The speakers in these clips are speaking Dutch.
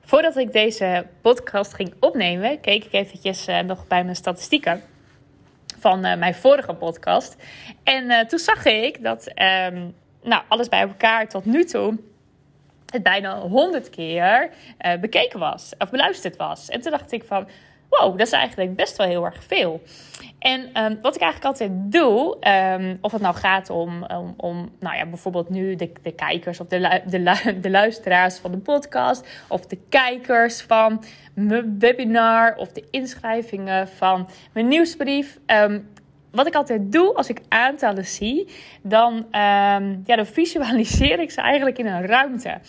Voordat ik deze podcast ging opnemen, keek ik eventjes uh, nog bij mijn statistieken van uh, mijn vorige podcast. En uh, toen zag ik dat um, nou, alles bij elkaar tot nu toe het bijna 100 keer bekeken was of beluisterd was. En toen dacht ik van, wow, dat is eigenlijk best wel heel erg veel. En um, wat ik eigenlijk altijd doe, um, of het nou gaat om, om, om, nou ja, bijvoorbeeld nu de, de kijkers of de, de, de luisteraars van de podcast, of de kijkers van mijn webinar, of de inschrijvingen van mijn nieuwsbrief. Um, wat ik altijd doe als ik aantallen zie, dan, ja, dan visualiseer ik ze eigenlijk in een ruimte.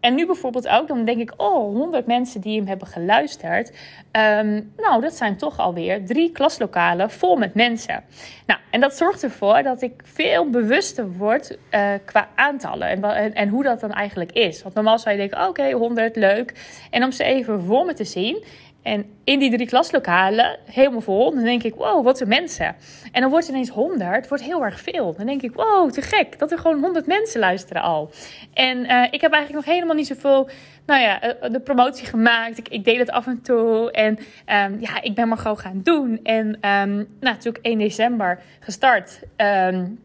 En nu bijvoorbeeld ook, dan denk ik, oh, 100 mensen die hem hebben geluisterd. Um, nou, dat zijn toch alweer drie klaslokalen vol met mensen. Nou, en dat zorgt ervoor dat ik veel bewuster word uh, qua aantallen en, en, hoe dat dan eigenlijk is. Want normaal zou je denken, oké, okay, 100, leuk. En om ze even voor me te zien, en in die drie klaslokalen, helemaal vol, dan denk ik, wow, wat een mensen. En dan wordt het ineens 100, wordt heel erg veel. Dan denk ik, wow, te gek, dat er gewoon 100 mensen luisteren al. En uh, ik heb eigenlijk nog helemaal niet zoveel, nou ja, eh, de promotie gemaakt. Ik, ik deel het af en toe. En um, ja, ik ben maar gewoon gaan doen. En um, natuurlijk 1 december gestart. Um,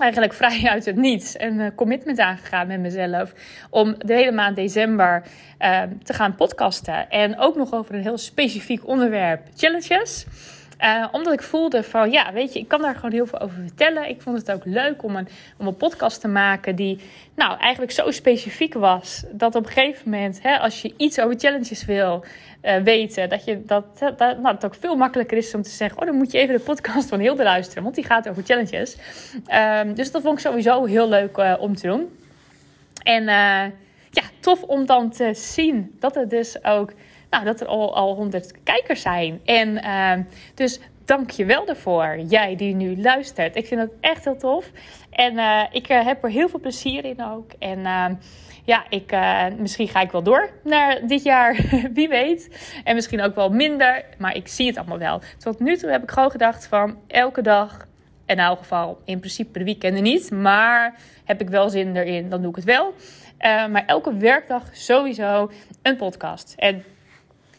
eigenlijk vrij uit het niets een uh, commitment aangegaan met mezelf. Om de hele maand december uh, te gaan podcasten. En ook nog over een heel specifiek onderwerp: challenges. Uh, omdat ik voelde van, ja, weet je, ik kan daar gewoon heel veel over vertellen. Ik vond het ook leuk om een, om een podcast te maken die, nou, eigenlijk zo specifiek was. Dat op een gegeven moment, hè, als je iets over challenges wil uh, weten, dat, je, dat, dat, nou, het ook veel makkelijker is om te zeggen, oh, dan moet je even de podcast van Hilde luisteren, want die gaat over challenges. Um, dus dat vond ik sowieso heel leuk uh, om te doen. En ja, tof om dan te zien dat het dus ook nou, dat er al, al 100 kijkers zijn. En uh, dus dank je wel daarvoor, jij die nu luistert. Ik vind het echt heel tof. En uh, ik uh, heb er heel veel plezier in ook. En uh, ja, ik, misschien ga ik wel door naar dit jaar, wie weet. En misschien ook wel minder, maar ik zie het allemaal wel. Tot nu toe heb ik gewoon gedacht van elke dag... In elk geval in principe de weekenden niet. Maar heb ik wel zin erin, dan doe ik het wel. maar elke werkdag sowieso een podcast. En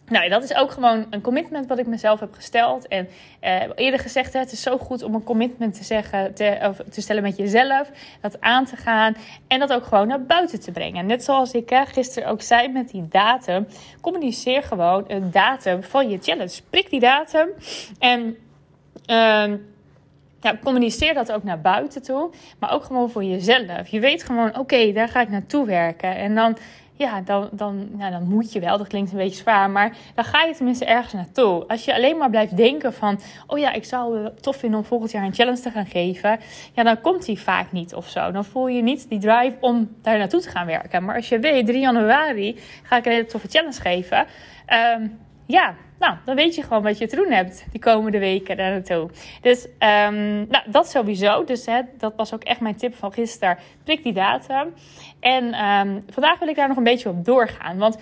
nou, dat is ook gewoon een commitment wat ik mezelf heb gesteld. En uh, eerder gezegd, het is zo goed om een commitment te, zeggen, te, of te stellen met jezelf. Dat aan te gaan en dat ook gewoon naar buiten te brengen. Net zoals ik gisteren ook zei met die datum. Communiceer gewoon een datum van je challenge. Prik die datum en... Uh, ja, communiceer dat ook naar buiten toe, maar ook gewoon voor jezelf. Je weet gewoon, oké, daar ga ik naartoe werken. En dan ja, dan, dan, nou, dan moet je wel. Dat klinkt een beetje zwaar, maar dan ga je tenminste ergens naartoe. Als je alleen maar blijft denken van, oh ja, ik zou het tof vinden om volgend jaar een challenge te gaan geven, ja, dan komt die vaak niet of zo. Dan voel je niet die drive om daar naartoe te gaan werken. Maar als je weet, 3 januari ga ik een hele toffe challenge geven, um, ja, nou, dan weet je gewoon wat je te doen hebt die komende weken daar naartoe. Dus um, nou, dat sowieso. Dus hè, dat was ook echt mijn tip van gisteren. Prik die datum. En um, vandaag wil ik daar nog een beetje op doorgaan. Want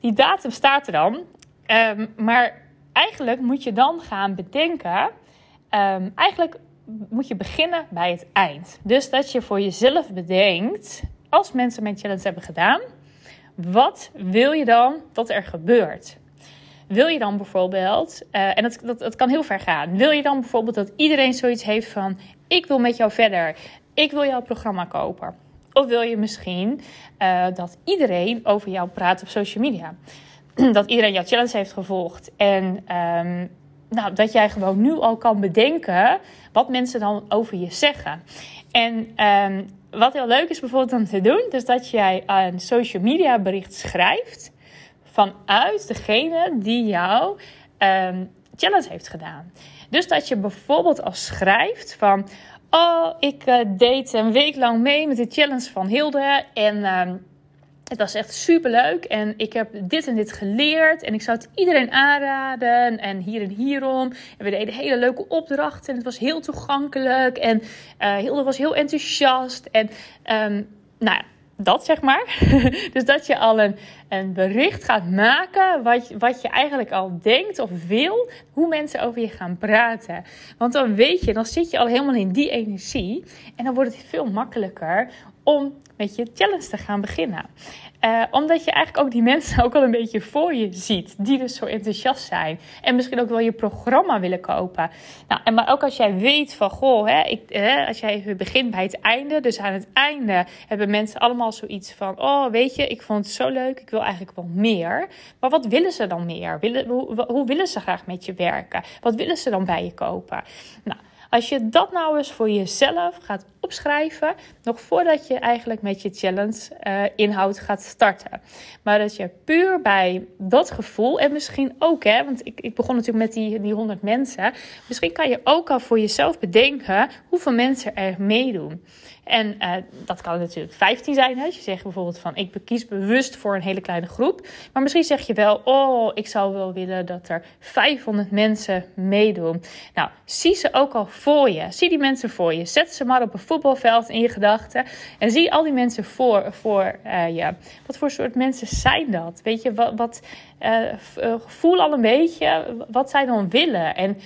die datum staat er dan. Um, maar eigenlijk moet je dan gaan bedenken. eigenlijk moet je beginnen bij het eind. Dus dat je voor jezelf bedenkt. Als mensen mijn challenge hebben gedaan. Wat wil je dan dat er gebeurt? Wil je dan bijvoorbeeld, uh, en dat, dat, kan heel ver gaan, wil je dan bijvoorbeeld dat iedereen zoiets heeft van: ik wil met jou verder, ik wil jouw programma kopen? Of wil je misschien uh, dat iedereen over jou praat op social media? dat iedereen jouw challenge heeft gevolgd en um, nou, dat jij gewoon nu al kan bedenken wat mensen dan over je zeggen. En um, wat heel leuk is bijvoorbeeld om te doen, dus dat jij een social media bericht schrijft vanuit degene die jou um, challenge heeft gedaan. Dus dat je bijvoorbeeld al schrijft van... Oh, ik uh, deed een week lang mee met de challenge van Hilde. En uh, het was echt super leuk. En ik heb dit en dit geleerd. En ik zou het iedereen aanraden. En hier en hierom. En we deden hele leuke opdrachten. En het was heel toegankelijk. En uh, Hilde was heel enthousiast. En um, nou ja dat zeg maar. dus dat je al een, een bericht gaat maken wat, wat je eigenlijk al denkt of wil, hoe mensen over je gaan praten. Want dan weet je, dan zit je al helemaal in die energie en dan wordt het veel makkelijker om met je challenge te gaan beginnen. Uh, omdat je eigenlijk ook die mensen ook al een beetje voor je ziet. Die dus zo enthousiast zijn. En misschien ook wel je programma willen kopen. Nou, en maar ook als jij weet van, goh, hè, ik, hè, als jij begint bij het einde. Dus aan het einde hebben mensen allemaal zoiets van, oh, weet je, ik vond het zo leuk. Ik wil eigenlijk wel meer. Maar wat willen ze dan meer? Willen, hoe, hoe willen ze graag met je werken? Wat willen ze dan bij je kopen? Nou, als je dat nou eens voor jezelf gaat opschrijven, nog voordat je eigenlijk met je challenge uh, inhoud gaat starten. Maar dat je puur bij dat gevoel, en misschien ook, hè, want ik, ik begon natuurlijk met die, die 100 mensen, misschien kan je ook al voor jezelf bedenken hoeveel mensen er meedoen. En uh, dat kan natuurlijk 15 zijn. Als je zegt bijvoorbeeld van ik kies bewust voor een hele kleine groep. Maar misschien zeg je wel, oh, ik zou wel willen dat er 500 mensen meedoen. Nou, zie ze ook al voor je. Zie die mensen voor je. Zet ze maar op een voetbalveld in je gedachten. En zie al die mensen voor, voor uh, je. Wat voor soort mensen zijn dat? Weet je, wat, wat uh, voel al een beetje wat zij dan willen. En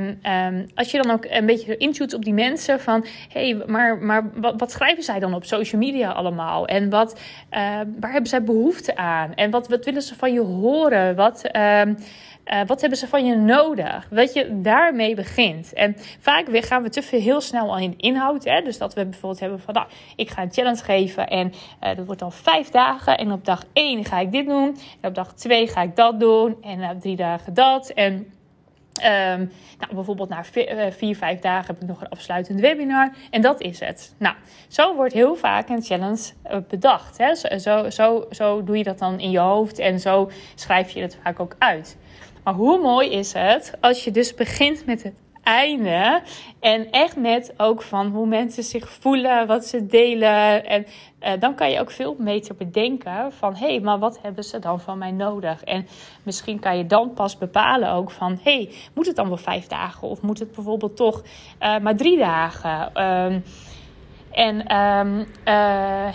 um, um, als je dan ook een beetje intuut op die mensen van... hé, hey, maar, maar wat, wat, schrijven zij dan op social media allemaal? En wat, uh, waar hebben zij behoefte aan? En wat, wat willen ze van je horen? Wat... Uh, wat hebben ze van je nodig? Dat je daarmee begint. En vaak gaan we te veel heel snel al in inhoud. Hè? Dus dat we bijvoorbeeld hebben van, nou, ik ga een challenge geven en dat wordt dan vijf dagen. En op dag één ga ik dit doen. En op dag ga ik dat doen. En op drie dagen dat. En Um, nou, bijvoorbeeld na vier, vier, vijf dagen heb ik nog een afsluitend webinar. En dat is het. Nou, zo wordt heel vaak een challenge bedacht. Hè? Zo, zo, zo, zo doe je dat dan in je hoofd en zo schrijf je het vaak ook uit. Maar hoe mooi is het als je dus begint met het einde. En echt met ook van hoe mensen zich voelen, wat ze delen. En uh, dan kan je ook veel beter bedenken van hé, hey, maar wat hebben ze dan van mij nodig? En misschien kan je dan pas bepalen ook van hé, hey, moet het dan wel vijf dagen of moet het bijvoorbeeld toch uh, maar drie dagen? Uh, en um, uh,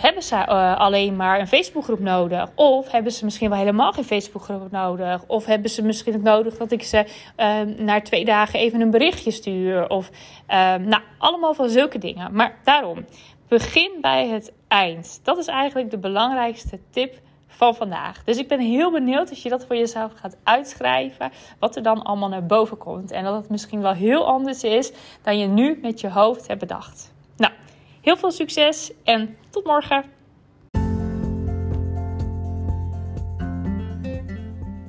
hebben ze uh, alleen maar een Facebookgroep nodig? Of hebben ze misschien wel helemaal geen Facebookgroep nodig? Of hebben ze misschien het nodig dat ik ze uh, na twee dagen even een berichtje stuur? Of nou, allemaal van zulke dingen. Maar daarom, begin bij het eind. Dat is eigenlijk de belangrijkste tip van vandaag. Dus ik ben heel benieuwd als je dat voor jezelf gaat uitschrijven, wat er dan allemaal naar boven komt. En dat het misschien wel heel anders is dan je nu met je hoofd hebt bedacht. Nou. Heel veel succes en tot morgen.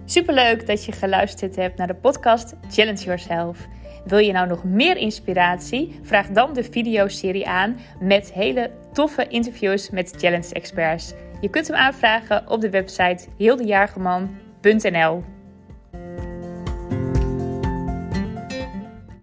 Superleuk dat je geluisterd hebt naar de podcast Challenge Yourself. Wil je nou nog meer inspiratie? Vraag dan de videoserie aan met hele toffe interviews met challenge experts. Je kunt hem aanvragen op de website heeldejaargeman.nl.